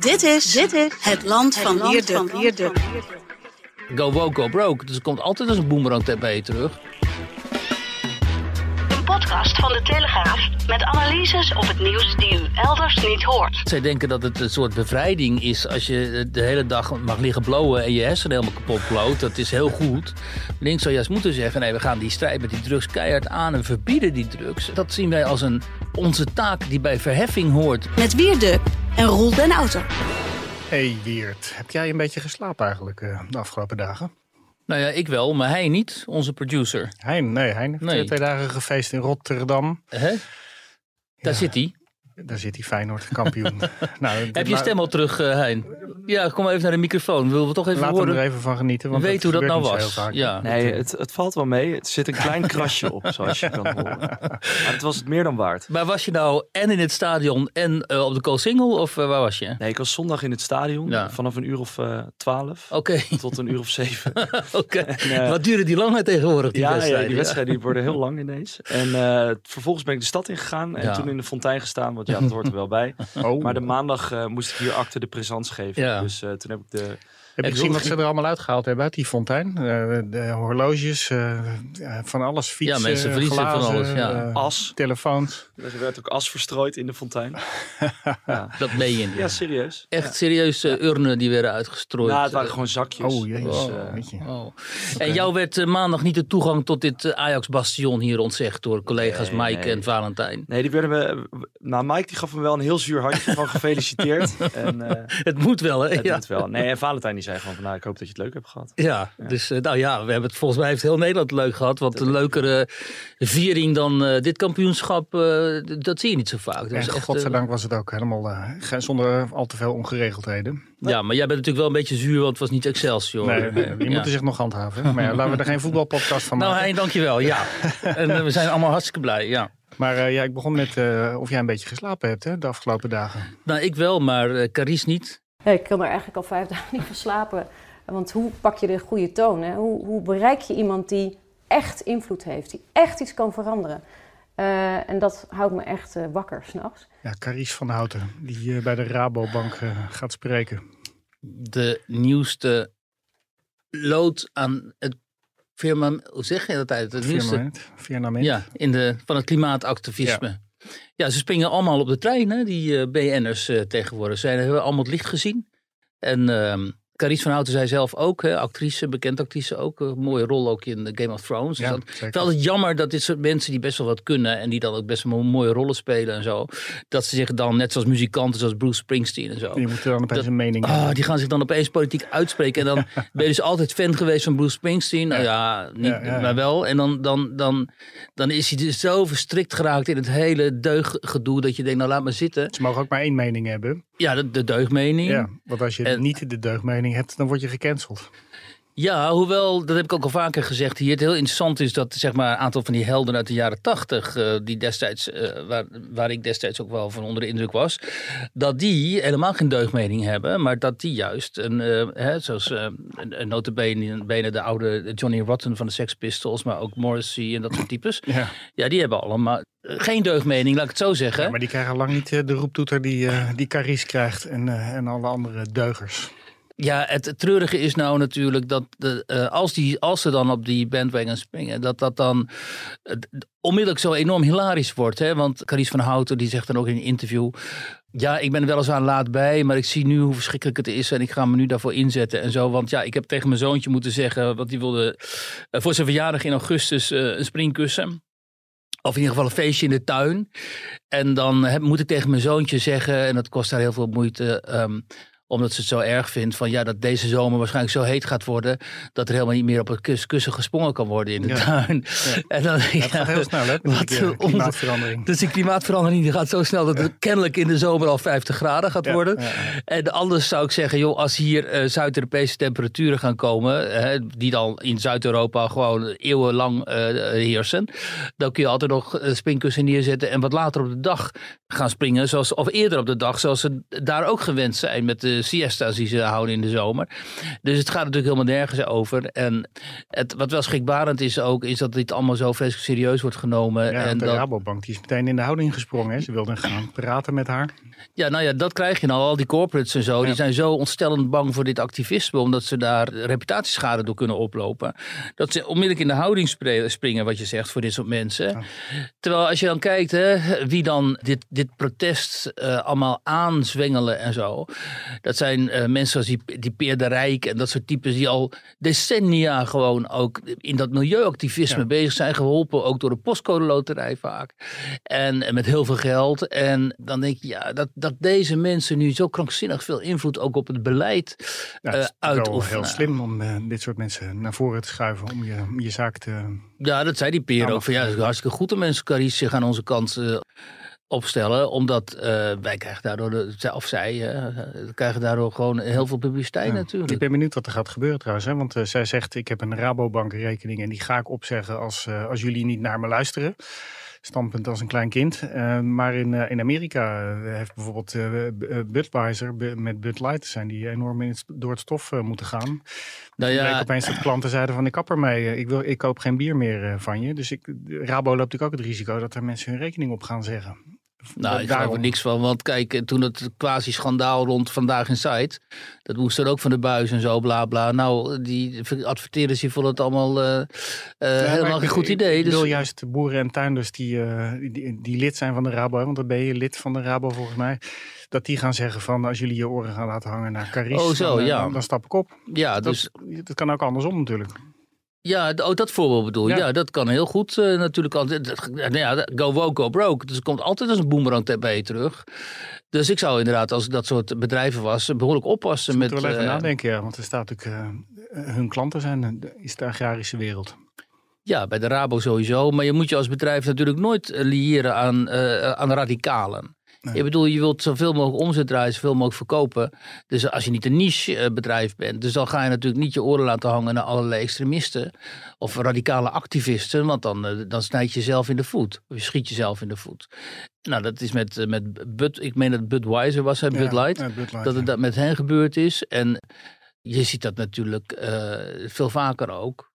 Dit is, dit is het land van Wierde. Go woke, go broke. Dus er komt altijd als een boemerang bij je terug. Een podcast van de Telegraaf met analyses op het nieuws die u elders niet hoort. Zij denken dat het een soort bevrijding is als je de hele dag mag liggen blowen en je hersenen helemaal kapot bloot. Dat is heel goed. Links zou juist moeten zeggen, nee, we gaan die strijd met die drugs keihard aan en verbieden die drugs. Dat zien wij als een, onze taak die bij verheffing hoort. Met Wierde en Roel den Auto. Hey Wiert, heb jij een beetje geslapen eigenlijk eh, de afgelopen dagen? Nou ja, ik wel, maar hij niet, onze producer. Hein, nee, Hein heeft Nee. twee dagen gefeest in Rotterdam. Hè? Daar zit hij. Daar zit hij Feyenoord kampioen. nou, Heb je stem al terug, eh, Hein? Ja, kom even naar de microfoon. Willen we toch even Laten we horen? er even van genieten. Want Weet hoe dat nou was. Ja. Nee, het, het valt wel mee. Het zit een klein krasje op, zoals je kan horen. Maar het was het meer dan waard. Maar was je nou en in het stadion en eh, op de Koolsingel of eh, waar was je? Nee, ik was zondag in het stadion Ja. vanaf een uur of eh, twaalf Oké, tot een uur of zeven. oké. eh, Wat duren die langer tegenwoordig, die ja, ja, wedstrijden? die wedstrijden die worden heel lang ineens. En eh, vervolgens ben ik de stad ingegaan en Ja. toen in de fontein gestaan, ja, dat hoort er wel bij. Oh, Maar de maandag eh, moest ik hier acte de présence geven. Ja. Dus eh, toen heb ik de... heb je gezien wat ze er allemaal uitgehaald hebben uit die fontein? Eh, de horloges, van alles, fietsen, Ja, mensen verliezen van glazen, alles, ja. eh, As. telefoons. Er werd ook as verstrooid in de fontein. ja. Dat meen je niet. ja, serieus. Echt serieus eh, urnen die werden uitgestrooid. Nou, het waren gewoon zakjes. Oh, jezus. Oh, weet je. Oh. En jou werd maandag niet de toegang tot dit Ajax-bastion hier ontzegd door collega's Nee, Mike nee. en Valentijn. Nee, die werden me. Nou, Mike die gaf me wel een heel zuur handje van gefeliciteerd. en eh, Het moet wel, hè? het ja. moet wel. Nee, en Valentijn die zei gewoon van nou, ik hoop dat je het leuk hebt gehad. Ja, dus eh, nou ja, we hebben het volgens mij heeft heel Nederland leuk gehad. Want een leukere viering dan eh, dit kampioenschap, eh, dat zie je niet zo vaak. Dat En echt, godzijdank was het ook helemaal eh, zonder al te veel ongeregeldheden. ja, maar jij bent natuurlijk wel een beetje zuur, want het was niet Excelsior. Nee, nee, die Ja. moeten zich nog handhaven. Maar ja, laten we er geen voetbalpodcast van Nou, maken. Hein, dankjewel. Ja. en we zijn allemaal hartstikke blij. Ja. Maar eh, ja, ik begon met eh, of jij een beetje geslapen hebt hè, de afgelopen dagen. Nou, ik wel, maar eh Carice niet. Ja, ik kan er eigenlijk al vijf dagen niet van slapen. Want hoe pak je de goede toon? Hè? Hoe, hoe bereik je iemand die echt invloed heeft, die echt iets kan veranderen? Eh, en dat houdt me echt eh, wakker s'nachts. Ja, Carice van Houten, die eh, bij de Rabobank gaat spreken. De nieuwste lood aan het firma, hoe zeg je dat uit? Het nieuwste, Firmament. Firmament. ja, in de, van het klimaatactivisme. Ja. Ze springen allemaal op de trein, hè, die eh, BN'ers eh, tegenwoordig. Ze hebben allemaal het licht gezien. En ehm Carice van Houten zei zelf ook, hè, actrice, bekend actrice ook. Een mooie rol ook in de Game of Thrones. Dus Ja, dat, zeker. het is altijd jammer dat dit soort mensen die best wel wat kunnen en die dan ook best wel mooie rollen spelen en zo, dat ze zich dan net zoals muzikanten zoals Bruce Springsteen en zo, Die moeten dan opeens Dat- een mening Ah, hebben. die gaan zich dan opeens politiek uitspreken. En dan ben je dus altijd fan geweest van Bruce Springsteen. Nou ja, niet, ja. maar wel. En dan, dan, dan, dan is hij dus zo verstrikt geraakt in het hele deuggedoe. Dat je denkt, nou laat maar zitten. Ze mogen ook maar één mening hebben. Ja, de, de deugdmening. Ja, want als je En- niet de deugdmening hebt, dan word je gecanceld. Ja, hoewel, dat heb ik ook al vaker gezegd hier. Het heel interessant is dat zeg maar, een aantal van die helden uit de jaren tachtig, eh, die destijds, eh, waar, waar ik destijds ook wel van onder de indruk was, dat die helemaal geen deugdmening hebben, maar dat die juist, een, eh, hè, zoals een, notabene bene de oude Johnny Rotten van de Sex Pistols, maar ook Morrissey en dat soort types, Ja. ja, die hebben allemaal geen deugdmening, laat ik het zo zeggen. Ja, maar die krijgen lang niet de roeptoeter die, die Carice krijgt en, en alle andere deugers. Ja, het treurige is nou natuurlijk dat de, eh, als, die, als ze dan op die bandwagon springen, dat dat dan eh, onmiddellijk zo enorm hilarisch wordt. Hè? Want Carice van Houten die zegt dan ook in een interview, ja, ik ben wel eens aan laat bij, maar ik zie nu hoe verschrikkelijk het is en ik ga me nu daarvoor inzetten en zo. Want ja, ik heb tegen mijn zoontje moeten zeggen, want die wilde eh, voor zijn verjaardag in augustus eh, een springkussen. Of in ieder geval een feestje in de tuin. En dan heb, moet ik tegen mijn zoontje zeggen, en dat kost haar heel veel moeite, ehm, omdat ze het zo erg vindt, van ja, dat deze zomer waarschijnlijk zo heet gaat worden, dat er helemaal niet meer op het kus, kussen gesprongen kan worden in de Ja. tuin. En dan, Ja, het gaat heel snel, hè? wat eh, een klimaatverandering. Dus die klimaatverandering die gaat zo snel dat het kennelijk in de zomer al 50 graden gaat worden. En anders zou ik zeggen, joh, als hier eh, Zuid-Europese temperaturen gaan komen, hè, die dan in Zuid-Europa gewoon eeuwenlang eh, heersen, dan kun je altijd nog springkussen neerzetten en wat later op de dag gaan springen, zoals, of eerder op de dag, zoals ze daar ook gewend zijn met de de siesta's die ze houden in de zomer. Dus het gaat natuurlijk helemaal nergens over. En het, wat wel schrikbarend is ook, is dat dit allemaal zo vreselijk serieus wordt genomen. Ja, en de dat, Rabobank die is meteen in de houding gesprongen. Hè. Ze wilden gaan praten met haar. Ja, nou ja, dat krijg je nou. Al die corporates en zo, Ja. die zijn zo ontstellend bang voor dit activisme, omdat ze daar reputatieschade door kunnen oplopen. Dat ze onmiddellijk in de houding springen, wat je zegt, voor dit soort mensen. Terwijl als je dan kijkt, hè, wie dan dit, dit protest eh, allemaal aanzwengelen en zo. Dat zijn eh, mensen als die, die Peer de Rijk en dat soort types die al decennia gewoon ook in dat milieuactivisme Ja. bezig zijn, geholpen ook door de postcode loterij vaak. En, en met heel veel geld. En dan denk je, ja, dat, dat deze mensen nu zo krankzinnig veel invloed ook op het beleid Ja, eh, het is wel uitoefenen. heel slim om eh, dit soort mensen naar voren te schuiven. Om je, om je zaak te... Ja, dat zei die Peer ook. Van, ja, het is hartstikke goed dat mensen zich aan onze kant eh, opstellen. Omdat eh, wij krijgen daardoor, de, of zij, eh, krijgen daardoor gewoon heel veel publiciteit Ja. natuurlijk. Ik ben benieuwd wat er gaat gebeuren trouwens. Hè? Want eh, zij zegt, ik heb een Rabobank rekening en die ga ik opzeggen als, eh, als jullie niet naar me luisteren. Standpunt als een klein kind. Eh, maar in, eh, in Amerika eh, heeft bijvoorbeeld eh, eh, Budweiser met Bud Light zijn die enorm in het, door het stof eh, moeten gaan. Nou ja, ja, opeens dat klanten zeiden van ik kap ermee, eh, ik, wil, ik koop geen bier meer eh, van je. Dus ik, Rabo loopt natuurlijk ook het risico dat er mensen hun rekening op gaan zeggen. Nou, ik geloof Daarom- er niks van. Want kijk, eh, toen het quasi-schandaal rond Vandaag in Site. Dat moest er ook van de buis en zo, bla bla. Nou, die adverteerders die vonden het allemaal Ja, maar helemaal geen goed idee. Ik Dus, wil juist boeren en tuinders die, die, die lid zijn van de Rabo, want dan ben je lid van de Rabo volgens mij. Dat die gaan zeggen van als jullie je oren gaan laten hangen naar Caris, Oh, zo, dan, ja. dan, dan stap ik op. ja, dus, dat kan ook andersom natuurlijk. Ja, oh, dat voorbeeld bedoel je. Ja. Ja. dat kan heel goed eh, natuurlijk. altijd. Dat- nou ja, go woke, go broke. Dus het komt altijd als een boemerang bij je terug. Dus ik zou inderdaad, als ik dat soort bedrijven was, behoorlijk oppassen met... Moeten we wel even eh, nadenken, ja, want er staat natuurlijk, eh, hun klanten zijn, eh, de- is de agrarische wereld. Ja, bij de Rabo sowieso. Maar je moet je als bedrijf natuurlijk nooit eh, liëren aan, eh, aan radicalen. Nee. Ik bedoel, je wilt zoveel mogelijk omzet draaien, zoveel mogelijk verkopen. Dus als je niet een niche eh, bedrijf bent, dus dan ga je natuurlijk niet je oren laten hangen naar allerlei extremisten of radicale activisten, want dan, eh, dan snijd je jezelf in de voet. Of je schiet jezelf in de voet. Nou, dat is met, eh, met Bud, ik meen dat Budweiser was, hè, Bud Ja, Light. ja, Bud Light, dat het ja. dat met hen gebeurd is. En je ziet dat natuurlijk veel vaker ook.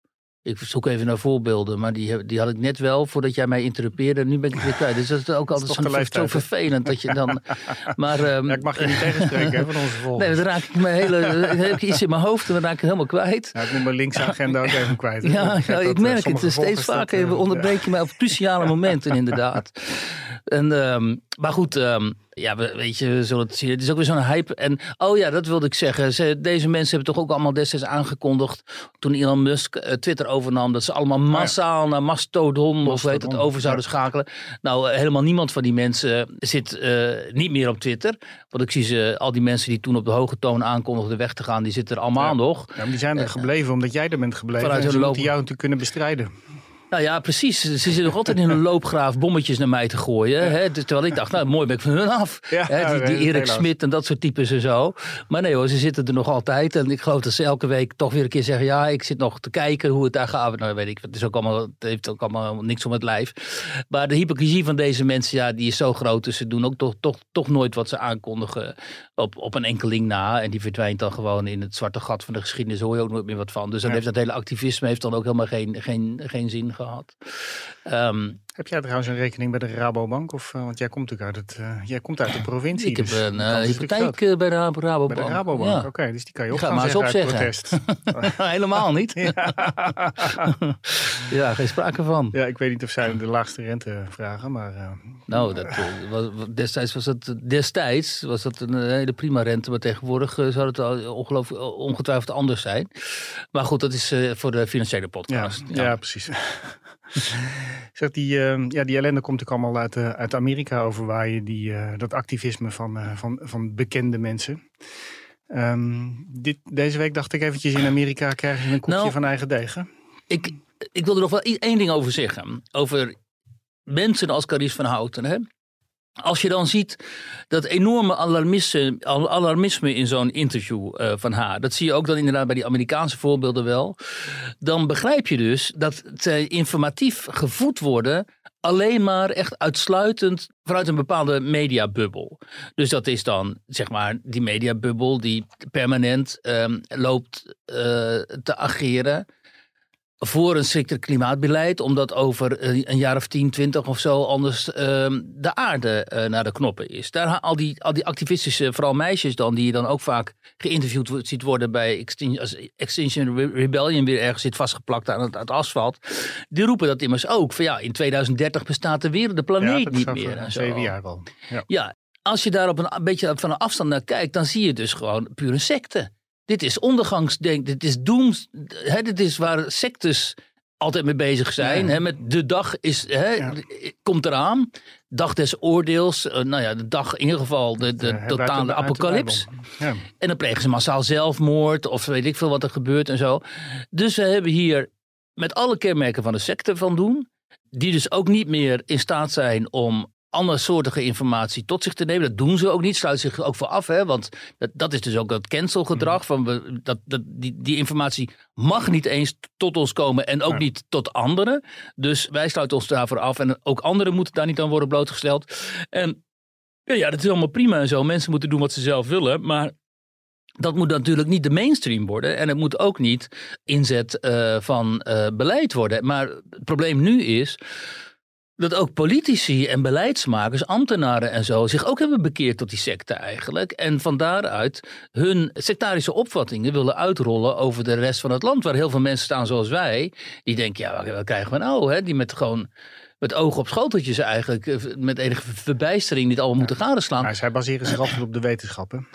Ik zoek even naar voorbeelden, maar die, die had ik net wel voordat jij mij interrupeerde. Nu ben ik het weer kwijt. Dus dat is ook altijd zo, zo vervelend dat je dan. Maar, ehm, Ja, ik mag je niet tegenspreken hè, van onze volgers. Nee, dan raak ik mijn hele. heb iets in mijn hoofd en dan raak ik het helemaal kwijt. Ja, ik moet mijn linkse agenda ook even kwijt. hè. Ja, ik eh, merk het. Dus steeds vaker eh, onderbreek je mij op cruciale momenten, inderdaad. En, ehm, maar goed, ehm, ja, we, weet je, we zullen het zien. Het is ook weer zo'n hype. En oh ja, dat wilde ik zeggen. Ze, deze mensen hebben toch ook allemaal destijds aangekondigd. toen Elon Musk eh, Twitter overnam. dat ze allemaal massaal naar Mastodon. of weet het over zouden ja. schakelen. Nou, eh, helemaal niemand van die mensen zit eh, niet meer op Twitter. Want ik zie ze, al die mensen die toen op de hoge toon aankondigden weg te gaan. die zitten er allemaal Ja. nog. Ja, maar die zijn er gebleven omdat jij er bent gebleven. Vanuit en ze moeten jou natuurlijk kunnen bestrijden. Nou ja, precies. Ze zitten nog altijd in een loopgraaf bommetjes naar mij te gooien. Hè? Dus Terwijl ik dacht, nou mooi ben ik van hun af. Ja, hè? Die, Erik. Smit en dat soort types en zo. Maar nee hoor, ze zitten er nog altijd. En ik geloof dat ze elke week toch weer een keer zeggen... ja, ik zit nog te kijken hoe het daar gaat. Nou weet ik, het, is ook allemaal, het heeft ook allemaal niks om het lijf. Maar de hypocrisie van deze mensen, ja, die is zo groot. Dus ze doen ook toch, toch, toch nooit wat ze aankondigen op, op een enkeling na. En die verdwijnt dan gewoon in het zwarte gat van de geschiedenis. Hoor je ook nooit meer wat van. Dus dan Ja. heeft dat hele activisme heeft dan ook helemaal geen, geen, geen zin gehad. Ehm, Heb jij trouwens een rekening bij de Rabobank? Of, eh, want jij komt natuurlijk uit, het, eh, jij komt uit de provincie. ik heb dus een natuurlijk hypotheek bij de Rabo- Rabobank. Bij de Rabobank, Ja. oké. dus die kan je ga gaan maar eens opzeggen. protest. Helemaal niet. Ja. geen sprake van. ja, ik weet niet of zij de laagste rente vragen, maar... Nou, dat, was, destijds, was dat, destijds was dat een hele prima rente. Maar tegenwoordig zou het ongelooflijk, ongetwijfeld anders zijn. Maar goed, dat is voor de financiële ja, podcast. ja. precies. Zeg, die, eh, ja, die ellende komt natuurlijk allemaal uit, eh, uit Amerika overwaaien. Die, eh, dat activisme van, eh, van, van bekende mensen. Ehm, dit, deze week dacht ik eventjes in Amerika krijgen ze een koekje Nou, van eigen deeg. hè? Ik, ik wil er nog wel één ding over zeggen. Over mensen als Carice van Houten. Hè? Als je dan ziet dat enorme alarmisme, al- alarmisme in zo'n interview eh, van haar. Dat zie je ook dan inderdaad bij die Amerikaanse voorbeelden wel. Dan begrijp je dus dat zij informatief gevoed worden alleen maar echt uitsluitend vanuit een bepaalde mediabubbel. Dus dat is dan, zeg maar, die mediabubbel die permanent ehm, loopt eh, te ageren voor een strikter klimaatbeleid, omdat over een jaar of 10, 20 of zo anders ehm, de aarde uh, naar de knoppen is. Daar al die, al die activistische, vooral meisjes dan, die je dan ook vaak geïnterviewd ziet worden bij Extinction, Extinction Rebellion, weer ergens zit vastgeplakt aan het, het, asfalt. Die roepen dat immers ook. Van ja, in 2030 bestaat de wereld, de planeet ja, niet meer. En zeven jaar al. Ja. ja, als je daar op een, een beetje van een afstand naar kijkt, dan zie je dus gewoon puur een secte. Dit is ondergangsdenk, dit is dooms, hè, dit is waar sectes altijd mee bezig zijn. Hè, met de dag is, hè, ja. komt eraan. Dag des oordeels. Uh, nou ja, de dag in ieder geval de, de uh, totale apocalyps. Ja. En dan plegen ze massaal zelfmoord of weet ik veel wat er gebeurt en zo. Dus we hebben hier met alle kenmerken van de secte van doen. Die dus ook niet meer in staat zijn om andersoortige informatie tot zich te nemen. Dat doen ze ook niet, sluiten zich ook voor af. Hè? Want dat, dat is dus ook dat cancelgedrag. Van we, dat, dat, die, die informatie mag niet eens tot ons komen en ook niet tot anderen. Dus wij sluiten ons daarvoor af. En ook anderen moeten daar niet aan worden blootgesteld. En ja, dat is allemaal prima en zo. Mensen moeten doen wat ze zelf willen. Maar dat moet natuurlijk niet de mainstream worden. En het moet ook niet inzet uh, van uh, beleid worden. Maar het probleem nu is dat ook politici en beleidsmakers, ambtenaren en zo, zich ook hebben bekeerd tot die secte eigenlijk. En van daaruit hun sectarische opvattingen willen uitrollen over de rest van het land. Waar heel veel mensen staan zoals wij, die denken, ja, wat krijgen we nou? Hè? Die met gewoon met ogen op schoteltjes eigenlijk, eh, met enige verbijstering, dit allemaal moeten gadeslaan. Maar zij baseren zich altijd op de wetenschappen.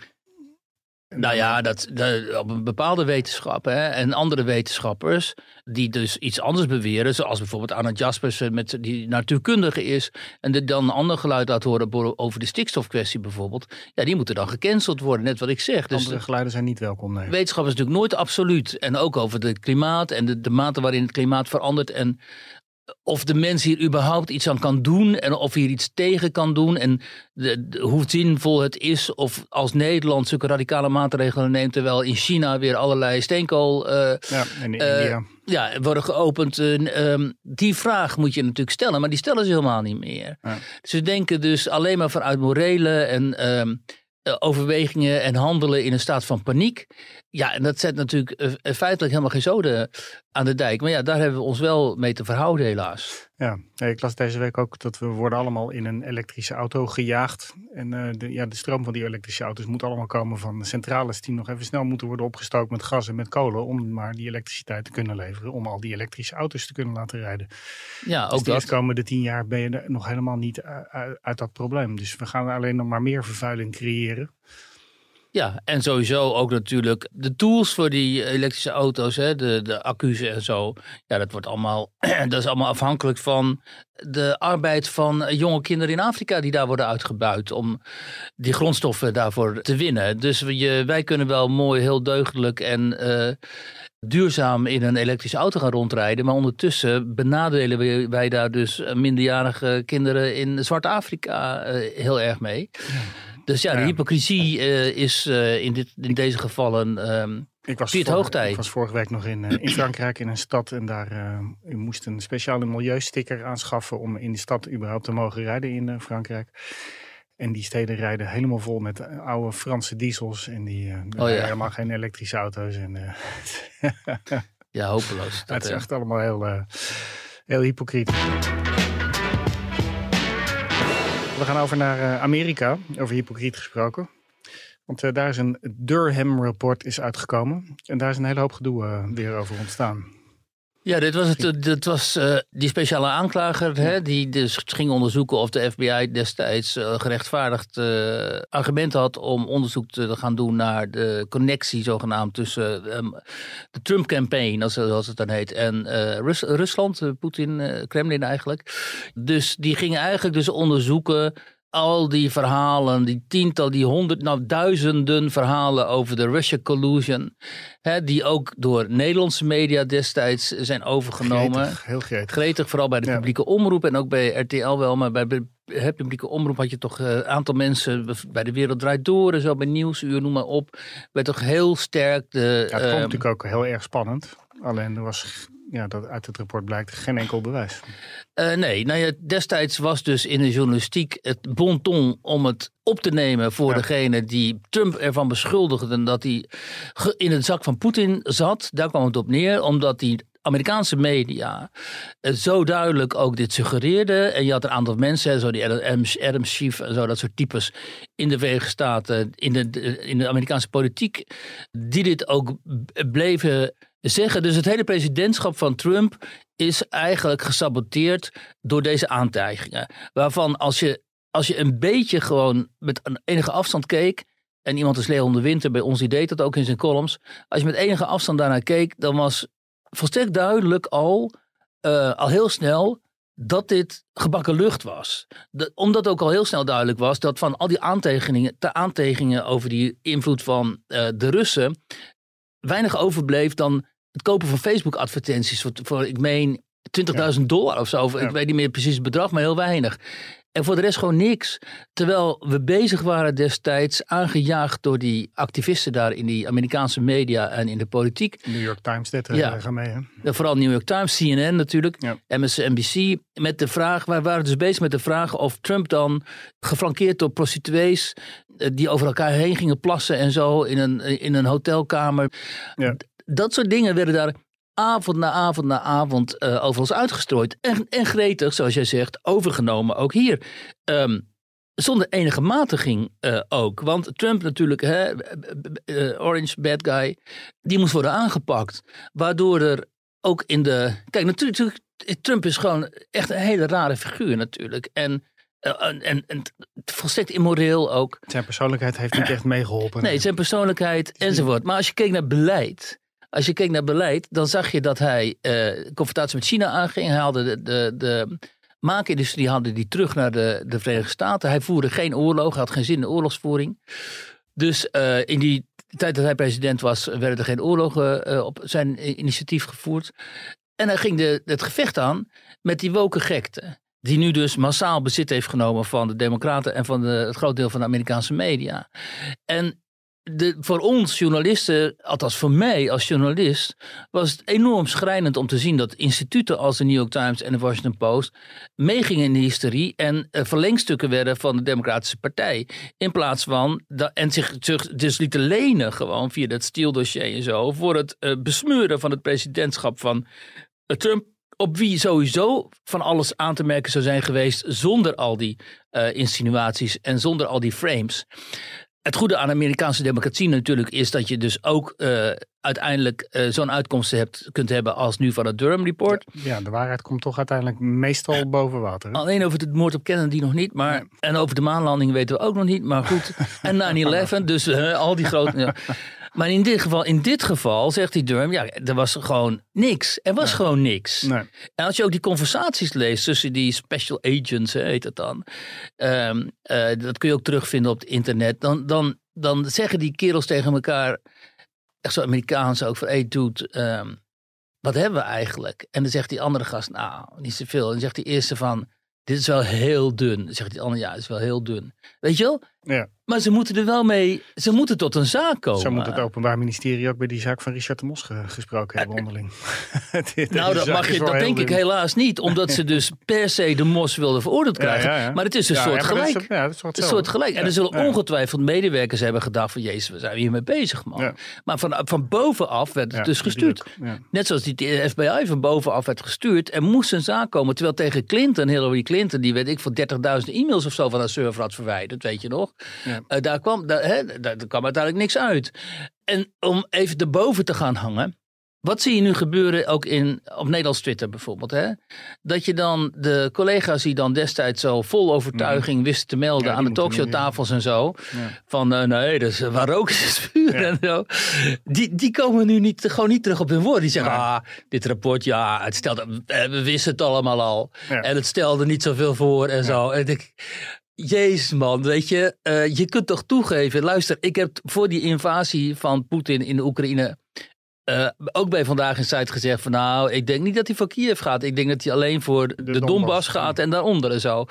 Nou ja, dat, een bepaalde wetenschap hè, en andere wetenschappers die dus iets anders beweren, zoals bijvoorbeeld Anna Jaspers, eh, met, die natuurkundige is en die dan een ander geluid laat horen over de stikstofkwestie bijvoorbeeld, ja, die moeten dan gecanceld worden, net wat ik zeg. Dus andere geluiden zijn niet welkom, nee. Wetenschap is natuurlijk nooit absoluut en ook over het klimaat en de, de mate waarin het klimaat verandert en of de mens hier überhaupt iets aan kan doen en of hier iets tegen kan doen en de, de, hoe zinvol het is of als Nederland zulke radicale maatregelen neemt terwijl in China weer allerlei steenkool uh, ja, en uh, India. Ja, worden geopend. Uh, um, die vraag moet je natuurlijk stellen, maar die stellen ze helemaal niet meer. Ja. Ze denken dus alleen maar vanuit morele en um, overwegingen en handelen in een staat van paniek. Ja, en dat zet natuurlijk uh, feitelijk helemaal geen zoden aan de dijk. Maar ja, daar hebben we ons wel mee te verhouden helaas. Ja, ik las deze week ook dat we worden allemaal in een elektrische auto gejaagd. En uh, de, ja, de stroom van die elektrische auto's moet allemaal komen van centrales die nog even snel moeten worden opgestookt met gas en met kolen. Om maar die elektriciteit te kunnen leveren. Om al die elektrische auto's te kunnen laten rijden. Ja, ook dus de dat. komende tien jaar ben je nog helemaal niet uit, uit dat probleem. Dus we gaan alleen nog maar meer vervuiling creëren. Ja, en sowieso ook natuurlijk de tools voor die elektrische auto's, hè, de, de accu's en zo. Ja, dat wordt allemaal, dat is allemaal afhankelijk van de arbeid van jonge kinderen in Afrika die daar worden uitgebuit om die grondstoffen daarvoor te winnen. Dus je, wij kunnen wel mooi, heel deugdelijk en uh, duurzaam in een elektrische auto gaan rondrijden. Maar ondertussen benadelen wij daar dus minderjarige kinderen in Zwart-Afrika heel erg mee. Ja. Dus ja, de hypocrisie uh, is uh, in, dit, in deze gevallen um, ik was, hoogtij. ik was vorige week nog in, uh, in Frankrijk in een stad en daar uh, u moest een speciale milieusticker aanschaffen om in die stad überhaupt te mogen rijden in uh, Frankrijk. En die steden rijden helemaal vol met oude Franse diesels en die oh, ja. helemaal geen elektrische auto's. En, ja, hopeloos. het is echt allemaal heel, heel hypocriet. We gaan over naar uh, Amerika, over hypocriet gesproken. Want uh, daar is een Durham-rapport is uitgekomen. En daar is een hele hoop gedoe uh, weer over ontstaan. Ja, dit was, het, dit was uh, die speciale aanklager hè, die dus ging onderzoeken of de FBI destijds uh, gerechtvaardigd uh, argumenten had om onderzoek te gaan doen naar de connectie zogenaamd tussen um, de Trump-campaign, zoals het dan heet, en Rus Rusland, Poetin, Kremlin eigenlijk. Dus die gingen eigenlijk dus onderzoeken al die verhalen, die tiental, die honderd, nou duizenden verhalen over de Russia collusion, hè, die ook door Nederlandse media destijds zijn overgenomen. Gretig, heel gretig. Gretig, vooral bij de ja. publieke omroep en ook bij RTL wel, maar bij de publieke omroep had je toch een uh, aantal mensen bij de Wereld Draait Door en zo, bij Nieuwsuur, noem maar op, werd toch heel sterk de... Ja, het vond uh, natuurlijk ook heel erg spannend. Alleen er was, ja, dat uit het rapport blijkt geen enkel bewijs. Uh, nee, nou ja, destijds was dus in de journalistiek het bon ton om het op te nemen voor Ja. degene die Trump ervan beschuldigde dat hij in het zak van Poetin zat. Daar kwam het op neer, omdat die Amerikaanse media eh, zo duidelijk ook dit suggereerden. En je had een aantal mensen, zo die Adam, Adam Schiff en zo, dat soort types in de Verenigde Staten, in de, in de Amerikaanse politiek, die dit ook bleven zeggen. Dus het hele presidentschap van Trump is eigenlijk gesaboteerd door deze aantijgingen. Waarvan als je, als je een beetje gewoon met een enige afstand keek. En iemand als Leon de Winter bij ons die deed dat ook in zijn columns. Als je met enige afstand daarnaar keek, dan was volstrekt duidelijk al, eh, al heel snel dat dit gebakken lucht was. Dat- omdat ook al heel snel duidelijk was dat van al die aantekeningen, de aantekeningen over die invloed van eh, de Russen weinig overbleef dan het kopen van Facebook-advertenties voor, voor, ik meen, 20.000 dollar of zo. Of. Ik weet niet meer precies het bedrag, maar heel weinig. En voor de rest gewoon niks. Terwijl we bezig waren destijds, aangejaagd door die activisten daar in die Amerikaanse media en in de politiek. New York Times er Ja. eh, gaan mee. Hè? Vooral New York Times, CNN natuurlijk, Ja. MSNBC. Met de vraag, wij waren dus bezig met de vraag of Trump dan geflankeerd door prostituees. eh, die over elkaar heen gingen plassen en zo in een, in een hotelkamer. Ja. Dat soort dingen werden daar avond na avond na avond eh, over ons uitgestrooid. En, en gretig, zoals jij zegt, overgenomen ook hier. Ehm, zonder enige matiging eh, ook. Want Trump natuurlijk, hè, eh, Orange Bad Guy, die moest worden aangepakt. Waardoor er ook in de. Kijk, natuurlijk, Trump is gewoon echt een hele rare figuur natuurlijk. En, en, en, en volstrekt immoreel ook. Zijn persoonlijkheid heeft niet echt meegeholpen. Nee, zijn persoonlijkheid enzovoort. Maar als je keek naar beleid. Als je keek naar beleid, dan zag je dat hij eh, confrontatie met China aanging. Hij haalde de, de, de maakindustrie haalde die terug naar de, de Verenigde Staten. Hij voerde geen oorlog, had geen zin in oorlogsvoering. Dus eh, in die tijd dat hij president was, werden er geen oorlogen eh, op zijn initiatief gevoerd. En hij ging de, het gevecht aan met die woke gekte. Die nu dus massaal bezit heeft genomen van de Democraten en van het groot deel van de Amerikaanse media. En de, voor ons journalisten, althans voor mij als journalist, was het enorm schrijnend om te zien dat instituten als de New York Times en de Washington Post meegingen in de hysterie en eh, verlengstukken werden van de Democratische Partij. In plaats van, da- en zich, zich dus lieten lenen gewoon via dat Steele-dossier en zo, voor het eh, besmuren van het presidentschap van eh, Trump. Op wie sowieso van alles aan te merken zou zijn geweest zonder al die eh, insinuaties en zonder al die frames. Het goede aan de Amerikaanse democratie natuurlijk is dat je dus ook eh, uiteindelijk eh, zo'n uitkomst hebt, kunt hebben als nu van het Durham Report. Ja, de waarheid komt toch uiteindelijk meestal boven water. hè? Alleen over de moord op Kennedy nog niet, maar en over de maanlanding weten we ook nog niet, maar goed. En 9-11, dus eh, al die grote. Maar in dit geval, in dit geval zegt die Durham, ja, er was gewoon niks. Er was gewoon niks. Nee. En als je ook die conversaties leest tussen die special agents, heet het dan. ehm, eh, dat kun je ook terugvinden op het internet. Dan, dan, dan zeggen die kerels tegen elkaar, echt zo Amerikaans ook, van hey dude, ehm, wat hebben we eigenlijk? En dan zegt die andere gast, nou, niet zoveel. En dan zegt die eerste van, dit is wel heel dun. Dan zegt die andere, ja, het is wel heel dun. Weet je wel? Ja. Maar ze moeten er wel mee, ze moeten tot een zaak komen. Zo moet het Openbaar Ministerie ook bij die zaak van Richard de Mos ge- gesproken hebben onderling. Die Nou, dat, mag je, dat denk ik helaas niet. Omdat ze dus per se de mos wilden veroordeeld krijgen. ja, ja. Maar het is een soort dat is- gelijk. Dat is een soort gelijk. En er zullen ongetwijfeld medewerkers hebben gedacht van... Jezus, we zijn hiermee bezig, man. Maar van, van bovenaf werd het dus gestuurd. Net zoals die FBI van bovenaf werd gestuurd. Er moest een zaak komen. Terwijl tegen Clinton, Hillary Clinton... die weet ik voor 30.000 e-mails of zo van haar server had verwijderd. Weet je nog? Ja. Eh, daar, kwam, daar, hè, daar, daar kwam uiteindelijk niks uit. En om even erboven te gaan hangen... Wat zie je nu gebeuren ook in, op Nederlands Twitter bijvoorbeeld? Hè? Dat je dan de collega's die dan destijds zo vol overtuiging wisten te melden Mhm. Ja, aan de talkshowtafels en zo. Ja. Van eh, nee, dus uh, waar rook is vuur Ja. en zo. Die, die komen nu niet, gewoon niet terug op hun woord. Die zeggen, ah, dit rapport, ja, het stelde, we wisten het allemaal al. En het stelde niet zoveel voor en zo. En ik, Jezus man, weet je, eh, je kunt toch toegeven. Luister, ik heb voor die invasie van Poetin in de Oekraïne uh, ook bij Vandaag in Zuid gezegd van nou, ik denk niet dat hij voor Kiev gaat. Ik denk dat hij alleen voor de, de Donbass gaat en daaronder en zo. Uh,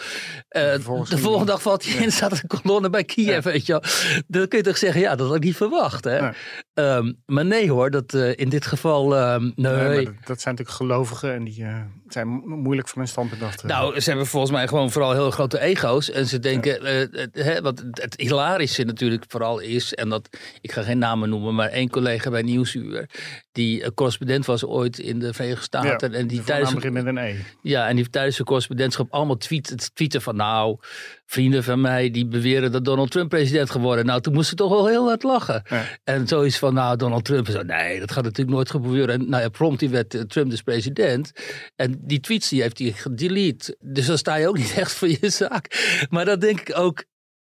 de volgende dag valt hij in, staat een kolonne bij Kiev, weet je wel. Dan kun je toch zeggen, ja, dat had ik niet verwacht. Hè? Um, maar nee hoor, dat uh, in dit geval, um, nee. dat, dat, zijn natuurlijk gelovigen en die zijn moeilijk van hun standpunt af te Nou, ze hebben volgens mij gewoon vooral heel grote ego's. En ze denken, hè, wat het hilarische natuurlijk vooral is, en dat, ik ga geen namen noemen, maar één collega bij Nieuwsuur die eh, correspondent was ooit in de Verenigde Staten. en die tijdens, met een E. Ja, en die tijdens zijn correspondentschap allemaal tweet, tweeten van nou, vrienden van mij die beweren dat Donald Trump president geworden. Nou, toen moest ze toch wel heel hard lachen. En zoiets van, nou, Donald Trump. Zo, nee, dat gaat natuurlijk nooit gebeuren. En nou ja, prompt die werd eh, Trump dus president. En die tweets die heeft hij gedelete. Dus dan sta je ook niet echt voor je zaak. Maar dat denk ik ook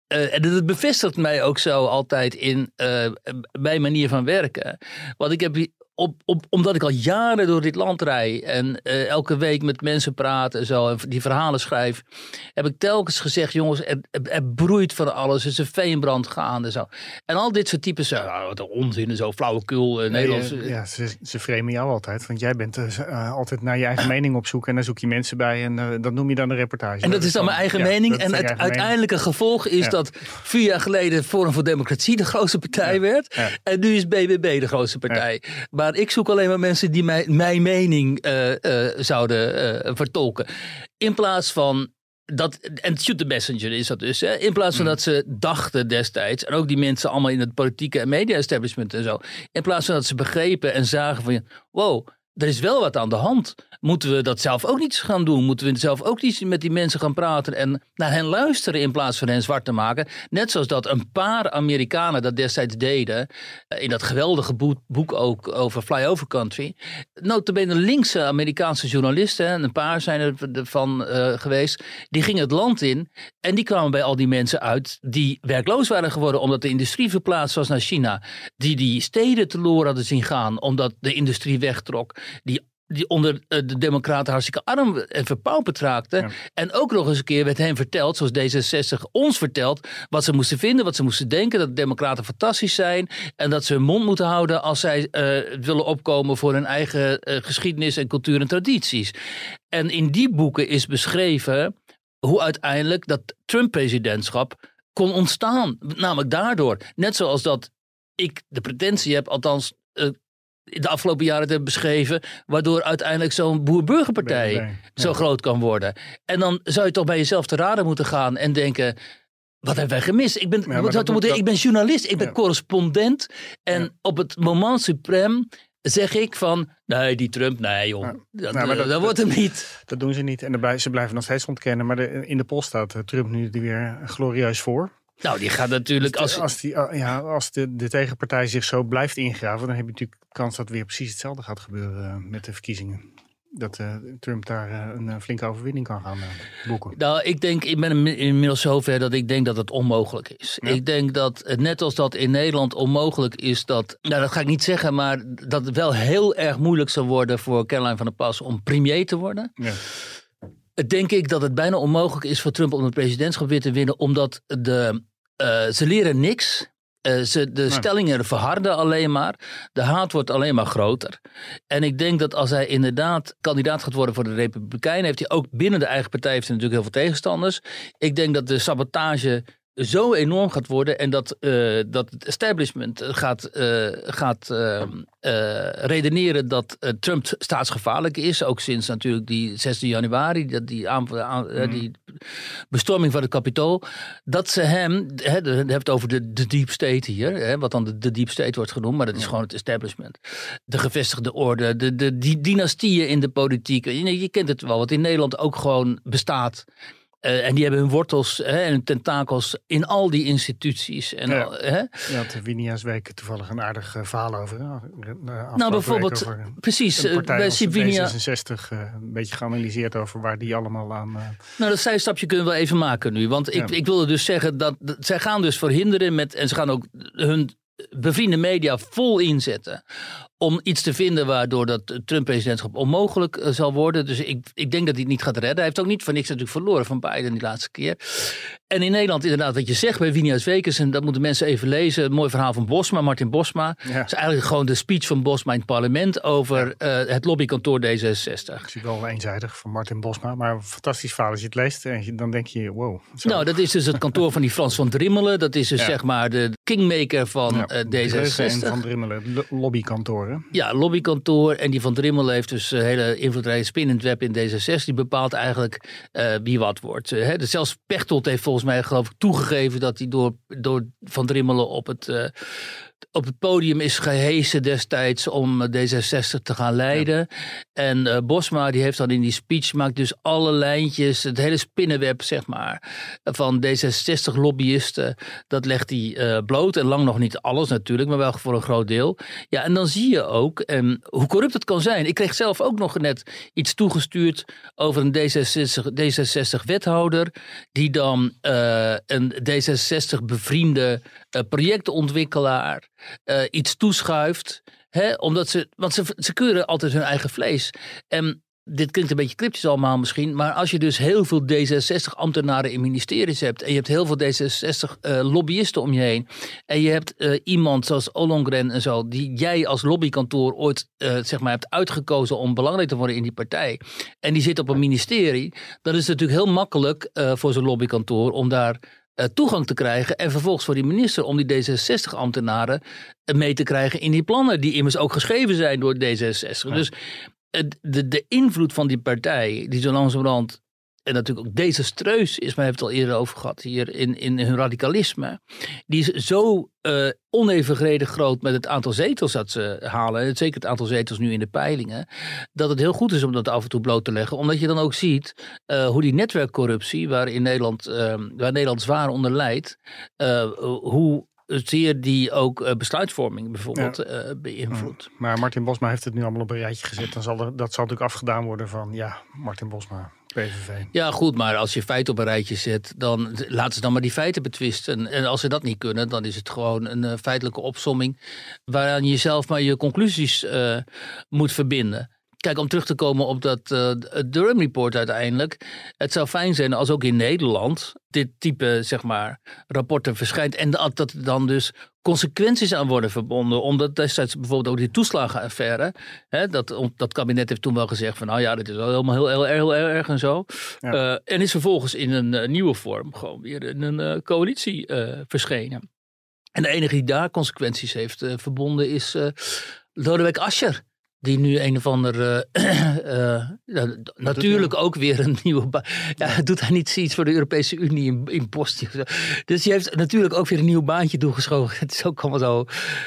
uh, en dat bevestigt mij ook zo altijd in uh, mijn manier van werken. Want ik heb op, op, omdat ik al jaren door dit land rij en uh, elke week met mensen praat en zo en die verhalen schrijf, heb ik telkens gezegd, jongens, er, er broeit van alles, er is een veenbrand gaande en zo. En al dit soort types, uh, wat onzin en zo, flauwekul, uh, Nederlands. ja, ze, ze framen jou altijd, want jij bent altijd naar je eigen mening op zoek en dan zoek je mensen bij en dat noem je dan een reportage. En dat, is dan mijn eigen mening en het uiteindelijke gevolg is ja. dat vier jaar geleden Forum voor Democratie de grootste partij werd en nu is BBB de grootste partij. Maar ik zoek alleen maar mensen die mij, mijn mening uh, uh, zouden uh, vertolken. In plaats van dat, en shoot the messenger is dat dus. Hè? In plaats van mm. dat ze dachten destijds, en ook die mensen allemaal in het politieke en media establishment en zo. In plaats van dat ze begrepen en zagen van, wow, er is wel wat aan de hand. Moeten we dat zelf ook niet gaan doen? Moeten we zelf ook niet met die mensen gaan praten en naar hen luisteren in plaats van hen zwart te maken? Net zoals dat een paar Amerikanen dat destijds deden eh, in dat geweldige boek ook over Flyover Country. Notabene linkse Amerikaanse journalisten, en een paar zijn er van uh, geweest, die gingen het land in en die kwamen bij al die mensen uit die werkloos waren geworden omdat de industrie verplaatst was naar China. Die die steden teloor hadden zien gaan omdat de industrie wegtrok die die onder eh, de Democraten hartstikke arm en verpauperd raakten. En ook nog eens een keer werd hen verteld, zoals D66 ons vertelt, wat ze moesten vinden, wat ze moesten denken. Dat de Democraten fantastisch zijn. En dat ze hun mond moeten houden als zij uh, willen opkomen voor hun eigen uh, geschiedenis en cultuur en tradities. En in die boeken is beschreven hoe uiteindelijk dat Trump-presidentschap kon ontstaan. Namelijk daardoor. Net zoals dat ik de pretentie heb, althans de afgelopen jaren te hebben beschreven. Waardoor uiteindelijk zo'n boer-burgerpartij zo groot kan worden. En dan zou je toch bij jezelf te raden moeten gaan en denken. Wat hebben wij gemist? Ik ben, ja, dat, moeten, ik ben journalist, ik ben correspondent. En op het moment suprem zeg ik van, nee, die Trump, nee joh, dat, nou, dat, dat, wordt hem niet. Dat doen ze niet. En ze blijven nog steeds ontkennen. Maar de, in de post staat eh, Trump nu weer glorieus voor. Nou, die gaat natuurlijk als... Als, die, ja, als de, de tegenpartij zich zo blijft ingraven, dan heb je natuurlijk kans dat weer precies hetzelfde gaat gebeuren eh, met de verkiezingen. Dat uh, Trump daar uh, een flinke overwinning kan gaan boeken. Nou, ik denk, ik ben inmiddels zover dat ik denk dat het onmogelijk is. Ik denk dat, net als dat in Nederland onmogelijk is, dat, nou dat ga ik niet zeggen, maar dat het wel heel erg moeilijk zal worden voor Caroline van der Pas om premier te worden. Ja denk ik dat het bijna onmogelijk is voor Trump om het presidentschap weer te winnen, omdat de, uh, ze leren niks. Uh, ze, de stellingen verharden alleen maar. De haat wordt alleen maar groter. En ik denk dat als hij inderdaad kandidaat gaat worden voor de Republikeinen, heeft hij ook binnen de eigen partij heeft hij natuurlijk heel veel tegenstanders. Ik denk dat de sabotage zo enorm gaat worden en dat, uh, dat het establishment gaat, uh, gaat uh, redeneren dat Trump staatsgevaarlijk is. Ook sinds natuurlijk die 6 januari, dat die, aan, aan, mm. die bestorming van het kapitool. Dat ze hem, hè, je hebt het over de, de deep state hier, hè, wat dan de, de deep state wordt genoemd, maar dat is gewoon het establishment. De gevestigde orde, de, de, die dynastieën in de politiek. Je, je kent het wel, wat in Nederland ook gewoon bestaat. Uh, en die hebben hun wortels hè, en hun tentakels in al die instituties. En ja, al, hè? ja de Winia's Week toevallig een aardig uh, verhaal over. Uh, nou, bijvoorbeeld, over, precies. bij Sibinia. 66 een beetje geanalyseerd over waar die allemaal aan. Nou, dat zijstapje kunnen we even maken nu. Want ik, ja. ik wilde dus zeggen dat, dat zij gaan dus verhinderen met. En ze gaan ook hun bevriende media vol inzetten om iets te vinden waardoor dat Trump-presidentschap onmogelijk eh, zal worden. Dus ik, ik denk dat hij het niet gaat redden. Hij heeft ook niet voor niks natuurlijk verloren van Biden die laatste keer. En in Nederland inderdaad wat je zegt bij Winius Wekers, en dat moeten mensen even lezen. Een mooi verhaal van Bosma, Martin Bosma. Ja. Dat is eigenlijk gewoon de speech van Bosma in het parlement over eh, het lobbykantoor D66. Ik zie wel eenzijdig van Martin Bosma, maar een fantastisch verhaal als je het leest. En je- dan denk je, wow. zo. Nou, dat is dus het kantoor van die Frans van Drimmelen. Dat is dus Ja. zeg maar de kingmaker van Ja, eh, Dreugen En D66. Van Drimmelen, lo- lobbykantoren. Ja, lobbykantoor. En die van Drimmel heeft dus een hele invloedrijke spin in het web in D66. Die bepaalt eigenlijk eh, wie wat wordt. Eh, hè. Dus zelfs Pechtold heeft volgens mij geloof ik toegegeven dat hij door, door Van Drimmelen op het, eh, op het podium is gehesen destijds om eh, D66 te gaan leiden. En eh, Bosma die heeft dan in die speech maakt dus alle lijntjes, het hele spinnenweb zeg maar, van D66 lobbyisten. Dat legt hij eh, bloot en lang nog niet alles natuurlijk, maar wel voor een groot deel. Ja, en dan zie je ook hoe corrupt het kan zijn. Ik kreeg zelf ook nog net iets toegestuurd over een D66, D66 wethouder. Die dan een D66 bevriende projectontwikkelaar eh, iets toeschuift. Hè, omdat ze, want ze, ze keuren altijd hun eigen vlees. En dit klinkt een beetje cryptisch allemaal misschien. Maar als je dus heel veel D66-ambtenaren in ministeries hebt. en je hebt heel veel D66-lobbyisten om je heen. en je hebt eh, iemand zoals Ollongren en zo. die jij als lobbykantoor ooit eh, zeg maar hebt uitgekozen om belangrijk te worden in die partij. en die zit op een ministerie. dan is het natuurlijk heel makkelijk eh, voor zo'n lobbykantoor om daar. Eh, toegang te krijgen en vervolgens voor die minister om die D66-ambtenaren mee te krijgen in die plannen, die immers ook geschreven zijn door D66. Dus het- de, de invloed van die partij, die zo langzamerhand, en natuurlijk ook desastreus is, maar we hebben het al eerder over gehad hier, in, in hun radicalisme, die is zo eh onevenredig groot met het aantal zetels dat ze halen, en zeker het aantal zetels nu in de peilingen, dat het heel goed is om dat af en toe bloot te leggen, omdat je dan ook ziet eh, hoe die netwerkcorruptie, waar, in Nederland, eh, waar Nederland zwaar onder leidt, hoe zeer die ook besluitvorming bijvoorbeeld eh, beïnvloedt. Maar Martin Bosma heeft het nu allemaal op een rijtje gezet. Dan zal er, dat zal natuurlijk afgedaan worden van, ja, Martin Bosma, Ja, goed, maar als je feiten op een rijtje zet, dan laten ze dan maar die feiten betwisten. En als ze dat niet kunnen, dan is het gewoon een eh, feitelijke opsomming waaraan je zelf maar je conclusies eh, moet verbinden. Kijk, om terug te komen op dat eh Durham Report uiteindelijk. Het zou fijn zijn als ook in Nederland dit type, zeg maar, rapporten verschijnt. En dat, dat er dan dus consequenties aan worden verbonden. Omdat destijds bijvoorbeeld ook die toeslagenaffaire. Hè, dat, dat kabinet heeft toen wel gezegd van nou ja, dit is wel helemaal heel, heel, heel, heel erg en zo. Ja. Eh, en is vervolgens in een eh, nieuwe vorm gewoon weer in een coalitie verschenen. En de enige die daar consequenties heeft verbonden is Lodewijk Asscher. Die nu een of ander. eh, eh, ja, natuurlijk ook weer een nieuwe. Ja, doet hij niet iets voor de Europese Unie in, in? Dus die heeft natuurlijk ook weer een nieuw baantje toegeschoven. Het is ook allemaal zo,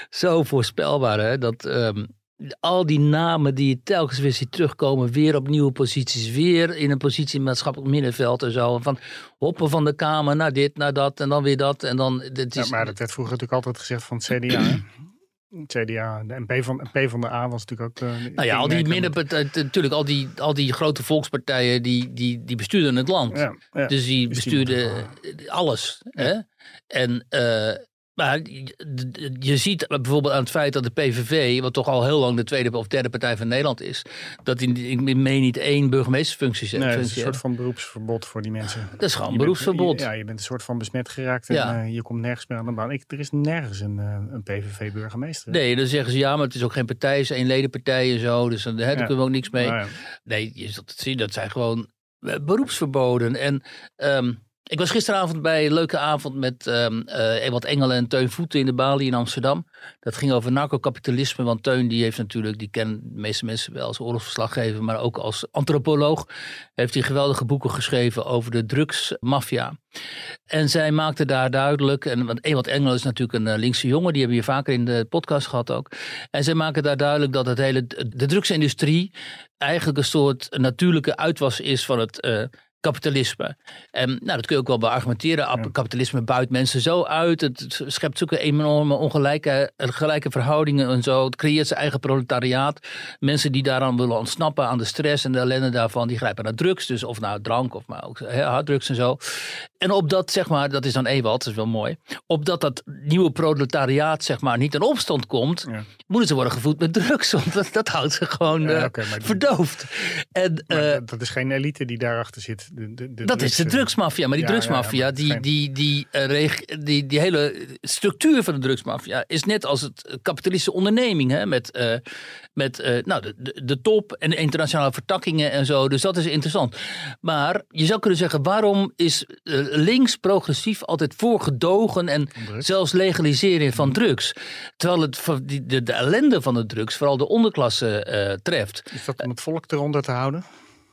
zo voorspelbaar. Hè? Dat ehm, al die namen die je telkens weer ziet terugkomen. Weer op nieuwe posities. Weer in een positie in maatschappelijk middenveld en zo. Van hoppen van de Kamer naar dit, naar dat. En dan weer dat. En dan. Dit Ja, is, maar dat werd vroeger natuurlijk altijd gezegd van het CDA. CDA, de MP van, P van de A was natuurlijk ook... eh, Nou ja, al die middenpartijen, natuurlijk, al die, al die grote volkspartijen, die, die, die bestuurden het land. Ja, ja. Dus die Dus die bestuurden alles. Hè? En, eh, maar je- ziet bijvoorbeeld aan het feit dat de PVV, wat toch al heel lang de tweede of derde partij van Nederland is, dat die, ik meen niet één burgemeestersfunctie Nee, het is een soort van beroepsverbod voor die mensen. Dat is gewoon Je beroepsverbod. Ja, je bent een soort van besmet geraakt en Ja. eh, je komt nergens meer aan de baan. Ik, er is nergens een, eh, een PVV-burgemeester. Nee, dan zeggen ze ja, maar het is ook geen partij, het is een ledenpartij en zo. Dus dan, hè, daar Ja. kunnen we ook niks mee. Nou ja. Nee, je zult het zien, dat zijn gewoon eh, beroepsverboden. En ehm, ik was gisteravond bij een leuke avond met ehm eh Ewald Engelen en Teun Voeten in de Bali in Amsterdam. Dat ging over narcokapitalisme, want Teun die heeft natuurlijk, die kennen de meeste mensen wel als oorlogsverslaggever, maar ook als antropoloog heeft hij geweldige boeken geschreven over de drugsmafia. En zij maakte daar duidelijk, en want Ewald Engel is natuurlijk een eh, linkse jongen, die hebben we hier vaker in de podcast gehad ook. En zij maken daar duidelijk dat het hele, de drugsindustrie eigenlijk een soort natuurlijke uitwas is van het eh, kapitalisme. En nou, dat kun je ook wel beargumenteren. Ja. Kapitalisme buit mensen zo uit. Het, schept zulke enorme ongelijke gelijke verhoudingen en zo. Het creëert zijn eigen proletariaat. Mensen die daaraan willen ontsnappen aan de stress en de ellende daarvan, die grijpen naar drugs. Dus of nou drank of maar ook harddrugs en zo. En op dat, zeg maar, dat is dan Ewald, dat is wel mooi. Opdat dat nieuwe proletariaat, zeg maar, niet in opstand komt, Ja. moeten ze worden gevoed met drugs. Want dat, dat houdt ze gewoon Ja, eh, verdoofd. En, eh, dat- dat is geen elite die daarachter zit. De, de, de dat is de drugs, drugsmafia. Maar die Ja, ja, ja, drugsmafia, die, geen- die, die, eh, die, die hele structuur van de drugsmafia is net als het kapitalistische onderneming. Hè, met eh, met eh, nou, de, de, top en de internationale vertakkingen en zo. Dus dat is interessant. Maar je zou kunnen zeggen, waarom is links progressief altijd voor gedogen en zelfs legaliseren van drugs? Terwijl het de, de ellende van de drugs vooral de onderklasse treft. Is dat om het volk eronder te houden?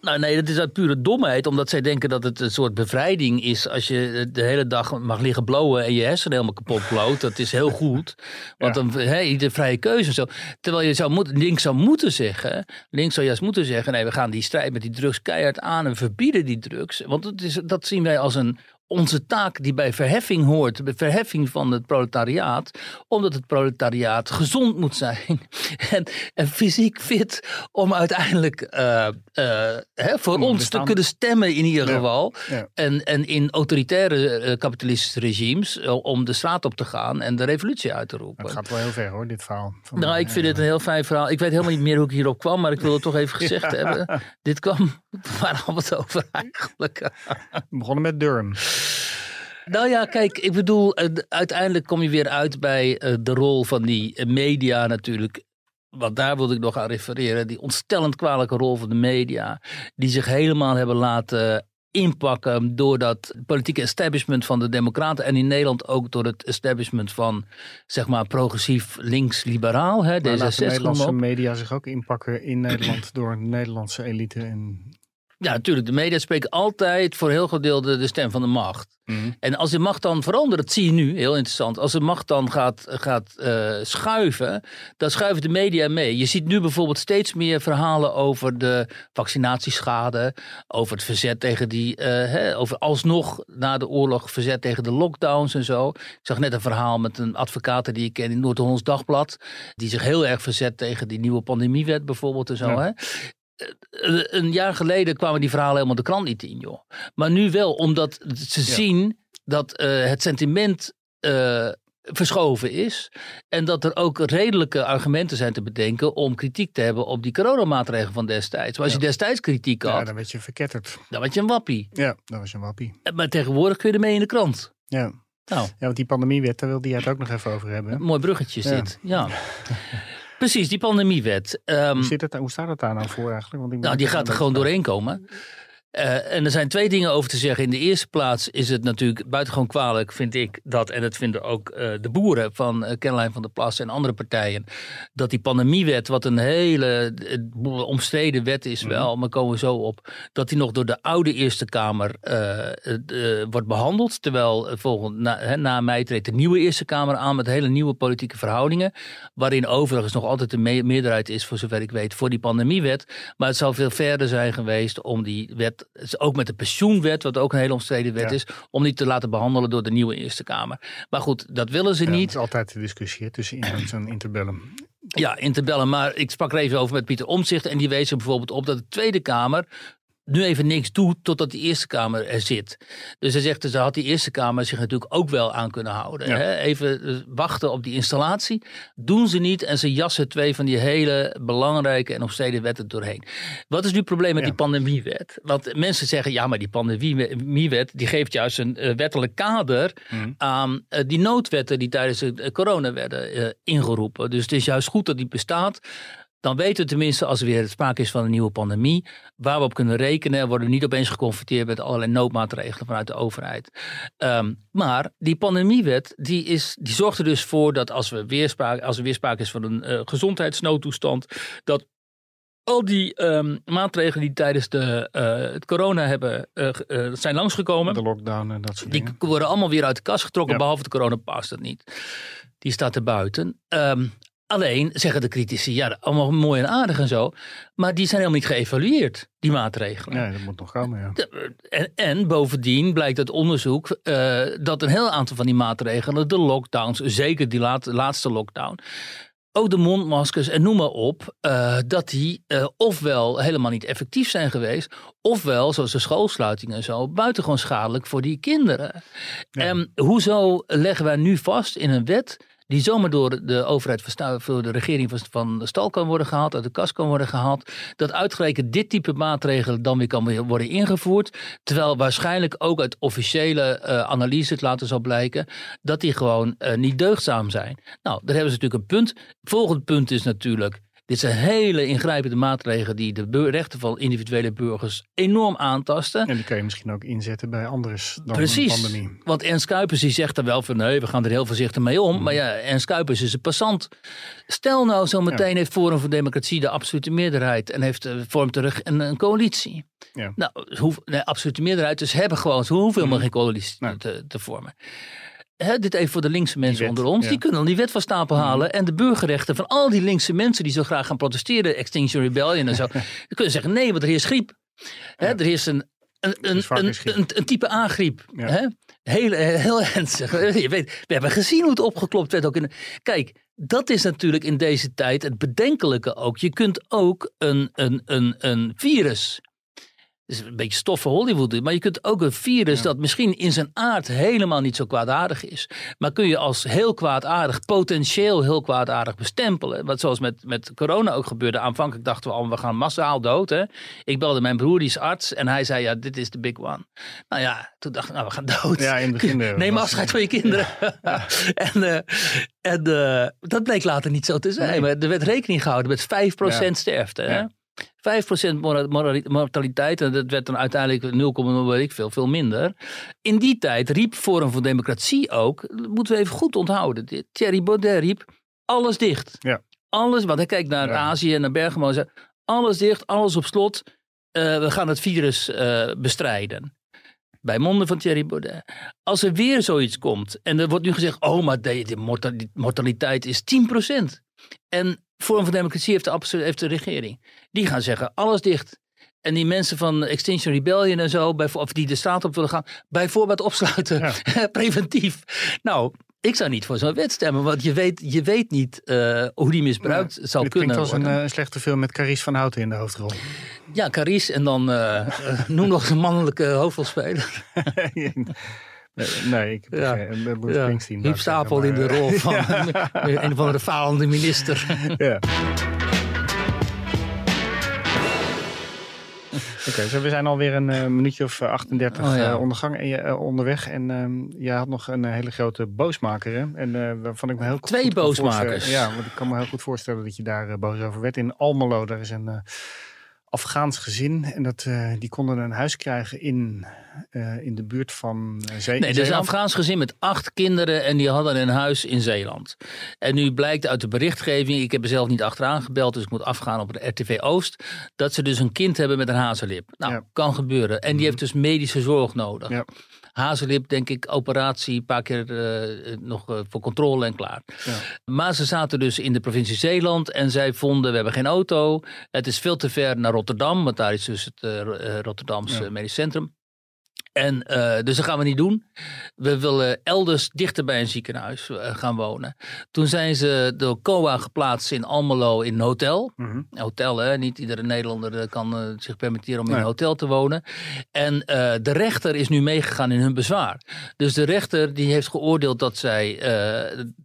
Nou nee, dat is uit pure domheid. Omdat zij denken dat het een soort bevrijding is. Als je de hele dag mag liggen blowen en je hersenen helemaal kapot bloot. Dat is heel goed. Want Ja. dan hè, de vrije keuze en zo. Terwijl je zou moeten, links zou moeten zeggen. Links zou juist moeten zeggen. Nee, we gaan die strijd met die drugs keihard aan. En verbieden die drugs. Want dat, is, dat zien wij als een onze taak die bij verheffing hoort, de verheffing van het proletariaat, omdat het proletariaat gezond moet zijn en, en fysiek fit om uiteindelijk eh, eh, hè, voor Om ons te kunnen stemmen in ieder Ja. geval. Ja. En, en in autoritaire eh, kapitalistische regimes om de straat op te gaan en de revolutie uit te roepen. Het gaat wel heel ver hoor, dit verhaal. Van, Nou, ik vind dit een heel fijn verhaal. Ik weet helemaal niet meer hoe ik hierop kwam, maar ik wil het toch even gezegd hebben. Dit kwam, waar hadden we het over eigenlijk? We begonnen met Durham. Nou ja, kijk, ik bedoel, eh, uiteindelijk kom je weer uit bij eh, de rol van die eh, media natuurlijk. Want daar wilde ik nog aan refereren. Die ontstellend kwalijke rol van de media. Die zich helemaal hebben laten inpakken door dat politieke establishment van de Democraten. En in Nederland ook door het establishment van, zeg maar, progressief links-liberaal. hè, de D66 Nederlandse media zich ook inpakken in Nederland door Nederlandse elite. En, Ja, natuurlijk. De media spreken altijd voor heel gedeelte de stem van de macht. Mhm. En als de macht dan verandert, dat zie je nu, heel interessant. Als de macht dan gaat, gaat eh, schuiven, dan schuiven de media mee. Je ziet nu bijvoorbeeld steeds meer verhalen over de vaccinatieschade. Over het verzet tegen die, eh, hè, over alsnog na de oorlog verzet tegen de lockdowns en zo. Ik zag net een verhaal met een advocaat die ik ken in Noord-Hollands Dagblad. Die zich heel erg verzet tegen die nieuwe pandemiewet bijvoorbeeld en zo. Ja. Hè? Eh, een jaar geleden kwamen die verhalen helemaal de krant niet in, joh. Maar nu wel, omdat ze zien dat eh, het sentiment eh, verschoven is. En dat er ook redelijke argumenten zijn te bedenken om kritiek te hebben op die coronamaatregelen van destijds. Maar als je destijds kritiek ja, had, dan werd je verketterd. dan was je een wappie. Ja, dat was een wappie. Maar tegenwoordig kun je ermee in de krant. Ja. Nou, ja, want die pandemiewet, daar wilde jij het ook nog even over hebben. een mooi bruggetje Ja. zit. Ja. Precies, die pandemiewet. Ehm, Hoe, zit het, hoe staat het daar nou voor eigenlijk? Want ik Nou, die gaat er gewoon doorheen komen. Eh, en er zijn twee dingen over te zeggen. In de eerste plaats is het natuurlijk buitengewoon kwalijk, vind ik, dat, en dat vinden ook eh, de boeren van uh, Caroline van der Plas en andere partijen, dat die pandemiewet, wat een hele omstreden wet is wel, maar komen we zo op, dat die nog door de oude Eerste Kamer wordt behandeld. Terwijl volgend, na, hè, na mei treedt de nieuwe Eerste Kamer aan met hele nieuwe politieke verhoudingen, waarin overigens nog altijd een me- meerderheid is, voor zover ik weet, voor die pandemiewet. Maar het zou veel verder zijn geweest om die wet, ook met de pensioenwet, wat ook een hele omstreden wet Ja. is, om die te laten behandelen door de nieuwe Eerste Kamer. Maar goed, dat willen ze Ja, niet. Het is altijd de discussie hè, tussen in zo'n interbellum. Ja, in te bellen. Maar ik sprak er even over met Pieter Omtzigt. En die wees er bijvoorbeeld op dat de Tweede Kamer nu even niks doet totdat die Eerste Kamer er zit. Dus hij zegt, dus daar had die Eerste Kamer zich natuurlijk ook wel aan kunnen houden. Ja. Hè? Even eh, wachten op die installatie. Doen ze niet en ze jassen twee van die hele belangrijke en omstreden wetten doorheen. Wat is nu het probleem met Ja. die pandemiewet? Want mensen zeggen, ja, maar die pandemiewet die geeft juist een eh, wettelijk kader Mhm. aan eh, die noodwetten die tijdens de corona werden ingeroepen. Dus het is juist goed dat die bestaat. Dan weten we tenminste, als er weer sprake is van een nieuwe pandemie, waar we op kunnen rekenen. En worden we niet opeens geconfronteerd met allerlei noodmaatregelen vanuit de overheid. Ehm, maar die pandemiewet, die, is, die zorgt er dus voor dat als, we weer sprake, als er weer sprake is van een eh, gezondheidsnoodtoestand, dat al die ehm, maatregelen die tijdens de, eh, het corona hebben, eh, zijn langsgekomen. De lockdown en dat soort Die dingen. worden allemaal weer uit de kast getrokken, Ja. behalve de coronapas dat niet. Die staat er buiten. Ehm, Alleen zeggen de critici, ja, allemaal mooi en aardig en zo. Maar die zijn helemaal niet geëvalueerd, die maatregelen. Nee, dat moet nog komen, ja. En, en bovendien blijkt uit onderzoek eh, dat een heel aantal van die maatregelen, de lockdowns, zeker die laat- laatste lockdown, ook de mondmaskers en noem maar op, eh, dat die eh, ofwel helemaal niet effectief zijn geweest, ofwel, zoals de schoolsluiting en zo, buitengewoon schadelijk voor die kinderen. En hoezo leggen wij nu vast in een wet die zomaar door de overheid, van door de regering van- van stal kan worden gehaald, uit de kast kan worden gehaald, dat uitgerekend dit type maatregelen dan weer kan worden ingevoerd, terwijl waarschijnlijk ook uit officiële eh, analyse het later zal blijken dat die gewoon eh, niet deugdzaam zijn. Nou, daar hebben ze natuurlijk een punt. Volgend punt is natuurlijk, dit zijn hele ingrijpende maatregelen die de rechten van individuele burgers enorm aantasten. En die kan je misschien ook inzetten bij anders dan Precies. een pandemie. Want Ernst Kuipers die zegt er wel van nee, we gaan er heel voorzichtig mee om. Maar ja, Ernst Kuipers is een passant. Stel nou zo meteen heeft Forum voor Democratie de absolute meerderheid en heeft, eh, vormt er een, een coalitie. Ja. Nou, hoe, nee, absolute meerderheid, dus hebben gewoon, ze hoeven helemaal geen coalitie Nee. te, te vormen. Dit even voor de linkse mensen wet, onder ons. ja. Die kunnen dan die wet van stapel halen. En de burgerrechten van al die linkse mensen die zo graag gaan protesteren. Extinction Rebellion en zo. die kunnen zeggen nee, want er is griep. Er is een, een, een, een, is een, een type A-griep. Ja. Heel, heel ernstig. Je weet, we hebben gezien hoe het opgeklopt werd. Ook in, kijk, dat is natuurlijk in deze tijd het bedenkelijke ook. Je kunt ook een, een, een, een virus. Is een beetje stof voor Hollywood. Maar je kunt ook een virus dat misschien in zijn aard helemaal niet zo kwaadaardig is. Maar kun je als heel kwaadaardig, potentieel heel kwaadaardig bestempelen. Wat zoals met, met corona ook gebeurde. Aanvankelijk dachten we al, we gaan massaal dood. Hè? Ik belde mijn broer, die is arts. En hij zei, ja, dit is de big one. Nou ja, toen dacht ik, nou, we gaan dood. Ja, in het begin, eh, Neem was- afscheid van je kinderen. en eh, en eh, dat bleek later niet zo te zijn. Nee. Maar er werd rekening gehouden met 5% Ja. sterfte. Hè? Ja. 5% mora- mora- mortaliteit. En dat werd dan uiteindelijk 0, weet ik veel, veel minder. In die tijd riep Forum voor Democratie ook, dat moeten we even goed onthouden. Thierry Baudet riep, alles dicht. Ja. Alles, want hij kijkt naar Ja. Azië en naar Bergamo en zei, alles dicht, alles op slot. Eh, we gaan het virus eh, bestrijden. Bij monden van Thierry Baudet. Als er weer zoiets komt en er wordt nu gezegd, oh, maar de, de mortali- mortaliteit is 10%. En Forum voor Democratie heeft de, heeft de regering. Die gaan zeggen, alles dicht. En die mensen van Extinction Rebellion en zo, of die de straat op willen gaan, bijvoorbeeld opsluiten. Preventief. Nou, ik zou niet voor zo'n wet stemmen, want je weet, je weet niet eh, hoe die misbruikt zou Dit kunnen klinkt als een worden. eh, slechte film met Carice van Houten in de hoofdrol. Ja, Carice en dan eh, noem nog een mannelijke hoofdrolspeler. nee, ik heb Ja. geen- eh, Bruce Ja, Springsteen. Hiep Stapel in de eh, rol van een of andere falende minister. Ja. Oké, zo we zijn alweer een eh, minuutje of eh, 38 Oh, ja. eh, ondergang en je, eh, onderweg. En ehm je had nog een eh, hele grote boosmaker. Hè? En eh, waarvan ik me heel Twee boosmakers. Ja, want ik kan me heel goed voorstellen dat je daar eh, boos over werd. In Almelo, daar is een eh, Afghaans gezin. En dat, eh, die konden een huis krijgen in, eh, in de buurt van uh, Zee Nee, is een Zeeland. Afghaans gezin met acht kinderen en die hadden een huis in Zeeland. En nu blijkt uit de berichtgeving, ik heb er zelf niet achteraan gebeld, dus ik moet afgaan op de RTV Oost, dat ze dus een kind hebben met een hazenlip. Nou, Ja. kan gebeuren. En die heeft dus medische zorg nodig. Ja. Hazenlip, denk ik, operatie, een paar keer eh, nog eh, voor controle en klaar. Ja. Maar ze zaten dus in de provincie Zeeland en zij vonden, we hebben geen auto. Het is veel te ver naar Rotterdam, want daar is dus het eh, Ro- Rotterdamse Ja. medisch centrum. En eh, dus dat gaan we niet doen. We willen elders dichter bij een ziekenhuis eh, gaan wonen. Toen zijn ze door COA geplaatst in Almelo in een hotel. Mhm. Hotel, hè? niet iedere Nederlander eh, kan zich permitteren om in een hotel te wonen. En de rechter is nu meegegaan in hun bezwaar. Dus de rechter die heeft geoordeeld dat zij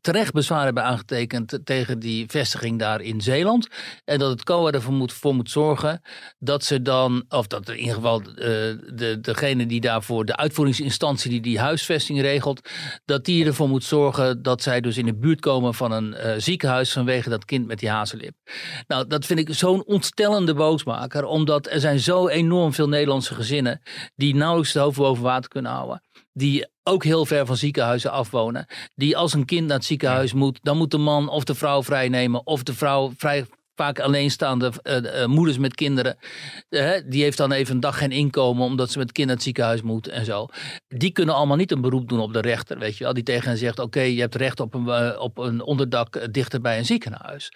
terecht bezwaar hebben aangetekend tegen die vestiging daar in Zeeland. En dat het COA ervoor moet, voor moet zorgen dat ze dan, of dat in ieder geval de, degene die daarvoor, de uitvoeringsinstantie die die huisvesting regelt, dat die ervoor moet zorgen dat zij dus in de buurt komen van een eh, ziekenhuis vanwege dat kind met die hazenlip. Nou, dat vind ik zo'n ontstellende boosmaker, omdat er zijn zo enorm veel Nederlandse gezinnen die nauwelijks het hoofd boven water kunnen houden. Die ook heel ver van ziekenhuizen afwonen. Die als een kind naar het ziekenhuis moet, dan moet de man of de vrouw vrijnemen. Of de vrouw vrij, vaak alleenstaande eh, eh, moeders met kinderen. eh, die heeft dan even een dag geen inkomen omdat ze met kinderen naar het ziekenhuis moet en zo. Die kunnen allemaal niet een beroep doen op de rechter, weet je wel. Die tegen hen zegt, oké, je hebt recht op een, op een onderdak dichter bij een ziekenhuis.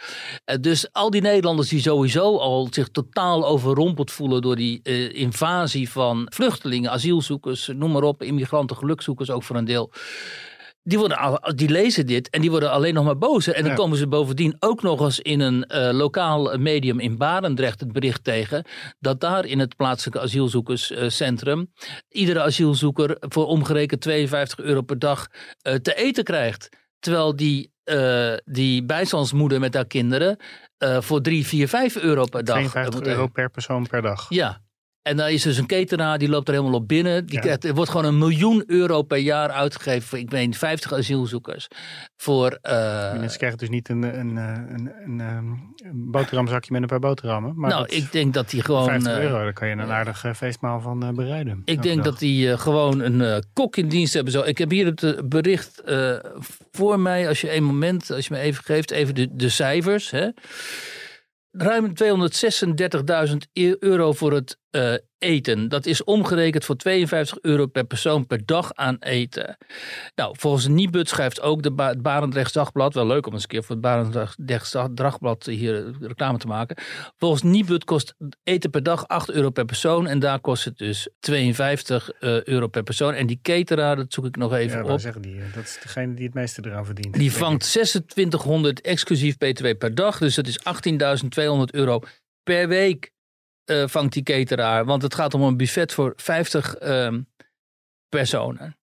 Dus al die Nederlanders die sowieso al zich totaal overrompeld voelen door die invasie van vluchtelingen, asielzoekers, noem maar op, immigranten, gelukzoekers ook voor een deel. Die, worden, al- die lezen dit en die worden alleen nog maar bozer. En dan Ja. komen ze bovendien ook nog eens in een eh, lokaal medium in Barendrecht het bericht tegen. Dat daar in het plaatselijke asielzoekerscentrum iedere asielzoeker voor omgerekend 52 euro per dag eh, te eten krijgt. Terwijl die, eh, die bijstandsmoeder met haar kinderen eh, voor 3, 4, 5 euro per dag. eh, 52 moet euro per persoon per dag. Ja. En dan is dus een ketenaar, die loopt er helemaal op binnen. Die Ja. krijgt, er wordt gewoon een miljoen euro per jaar uitgegeven voor, ik weet niet, 50 asielzoekers. Voor, eh, Die mensen krijgen dus niet een, een, eh, een, een, ehm, een boterhamzakje met een paar boterhammen. Maar nou, dat- ik denk dat die gewoon... 50 eh, euro, daar kan je een aardig eh, feestmaal van eh, bereiden. Ik denk dag. dat die eh, gewoon een eh, kok in dienst hebben. Zo. Ik heb hier het eh, bericht eh, voor mij. Als je een moment, als je me even geeft, even de, de cijfers. Hè. Ruim 236.000 e- euro voor het eh, eten. Dat is omgerekend voor 52 euro per persoon per dag aan eten. Nou, volgens Nibud schrijft ook de ba het Barendrechts Dagblad. Wel leuk om eens een keer voor het Barendrechts Dagblad hier reclame te maken. Volgens Nibud kost eten per dag 8 euro per persoon. En daar kost het dus 52 eh, euro per persoon. En die cateraar, dat zoek ik nog even Ja, op. zeggen, die, eh, dat is degene die het meeste eraan verdient. Die vangt 2600 exclusief BTW per dag. Dus dat is 18.200 euro per week eh, vangt die cateraar. Want het gaat om een buffet voor 50 ehm, personen.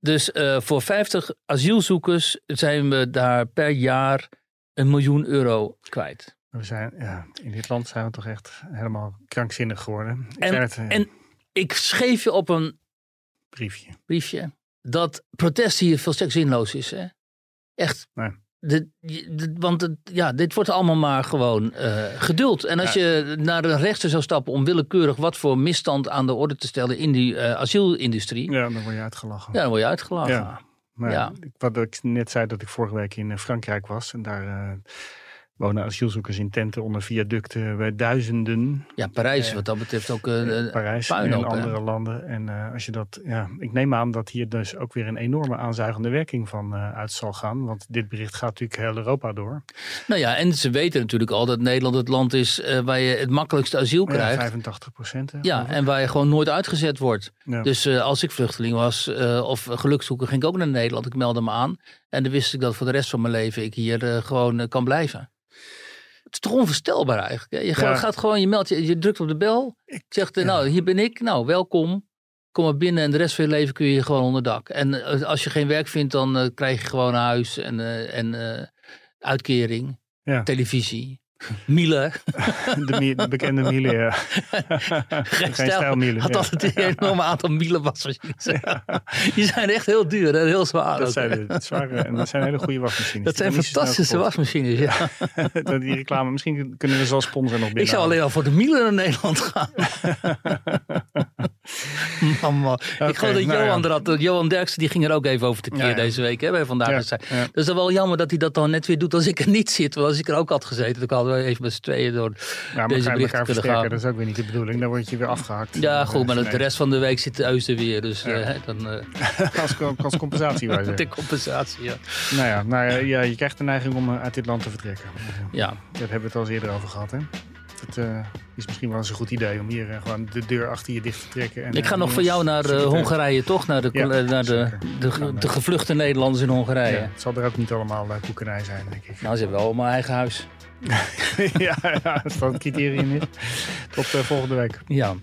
Dus eh, voor 50 asielzoekers zijn we daar per jaar een miljoen euro kwijt. We zijn, ja, in dit land zijn we toch echt helemaal krankzinnig geworden. Ik En- het, eh, en- Ik schreef je op een briefje. briefje dat protest hier volstrekt zinloos is. Hè? Echt. Nee. De, de- want het, ja, dit wordt allemaal maar gewoon eh, geduld. En als je naar een rechter zou stappen om willekeurig wat voor misstand aan de orde te stellen in die eh, asielindustrie, ja. Ja, dan word je uitgelachen. dan word je uitgelachen. Ja. Maar Ja. wat ik net zei dat ik vorige week in eh, Frankrijk was. En daar wonen asielzoekers in tenten onder viaducten bij duizenden. Ja, Parijs Ja. wat dat betreft ook eh, eh, Parijs en hè? andere landen. En eh, als je dat, ja, ik neem aan dat hier dus ook weer een enorme aanzuigende werking van eh, uit zal gaan. Want dit bericht gaat natuurlijk heel Europa door. Nou ja, en ze weten natuurlijk al dat Nederland het land is eh, waar je het makkelijkste asiel Ja, krijgt. 85 procent. Ja, en waar je gewoon nooit uitgezet wordt. Ja. Dus eh, als ik vluchteling was eh, of gelukzoeker, ging ik ook naar Nederland. Ik meldde me aan. En dan wist ik dat voor de rest van mijn leven ik hier eh, gewoon eh, kan blijven. Het is toch onvoorstelbaar eigenlijk. Hè? Je gaat, Ja. gaat gewoon, je meldt, je, je drukt op de bel. Zegt, eh, ja. nou, hier ben ik. Nou, welkom. Kom maar binnen en de rest van je leven kun je hier gewoon onder dak. En als je geen werk vindt, dan krijg je gewoon een huis en, en uitkering, Ja. televisie. Miele. De, de bekende Miele. ja. Geen stijlmiele. had ja. altijd een enorm aantal Miele wasmachines. Die zijn echt heel duur en heel zwaar. Dat ook, zijn, het zware, en dat zijn hele goede wasmachines. Dat zijn fantastische wasmachines. Ja. Die reclame, misschien kunnen we ze als sponsor nog binnen. Ik zou alleen al voor de Miele naar Nederland gaan. man, ik geloof dat nou Johan ja. er had. Johan Derksen die ging er ook even over te keer Ja, ja. deze week. Hè, bij Vandaag. Dus dat is wel jammer dat hij dat dan net weer doet als ik er niet zit. Want als ik er ook had gezeten, dan hadden we even met z'n tweeën door Ja, deze berichten kunnen gaan. dat is ook weer niet de bedoeling. Dan word je weer afgehakt. Ja, goed, maar Nee. de rest van de week zit de Eus er weer. Dus eh, dan eh als, als compensatie, wij de compensatie. Ja. Nou ja, nou ja, je krijgt de neiging om eh, uit dit land te vertrekken. ja. Daar hebben we het al eens eerder over gehad, hè? Het eh, is misschien wel eens een goed idee om hier eh, gewoon de deur achter je dicht te trekken. En, Ik ga eh, nog voor jou naar het, Hongarije, toch? Naar de, Ja, naar de, de, de, gevluchte Nederlanders in Hongarije. Ja, het zal er ook niet allemaal koekenij zijn, denk ik. Nou, ze hebben wel mijn eigen huis. ja, ja, als dat een criterium is. Tot volgende week. Ja.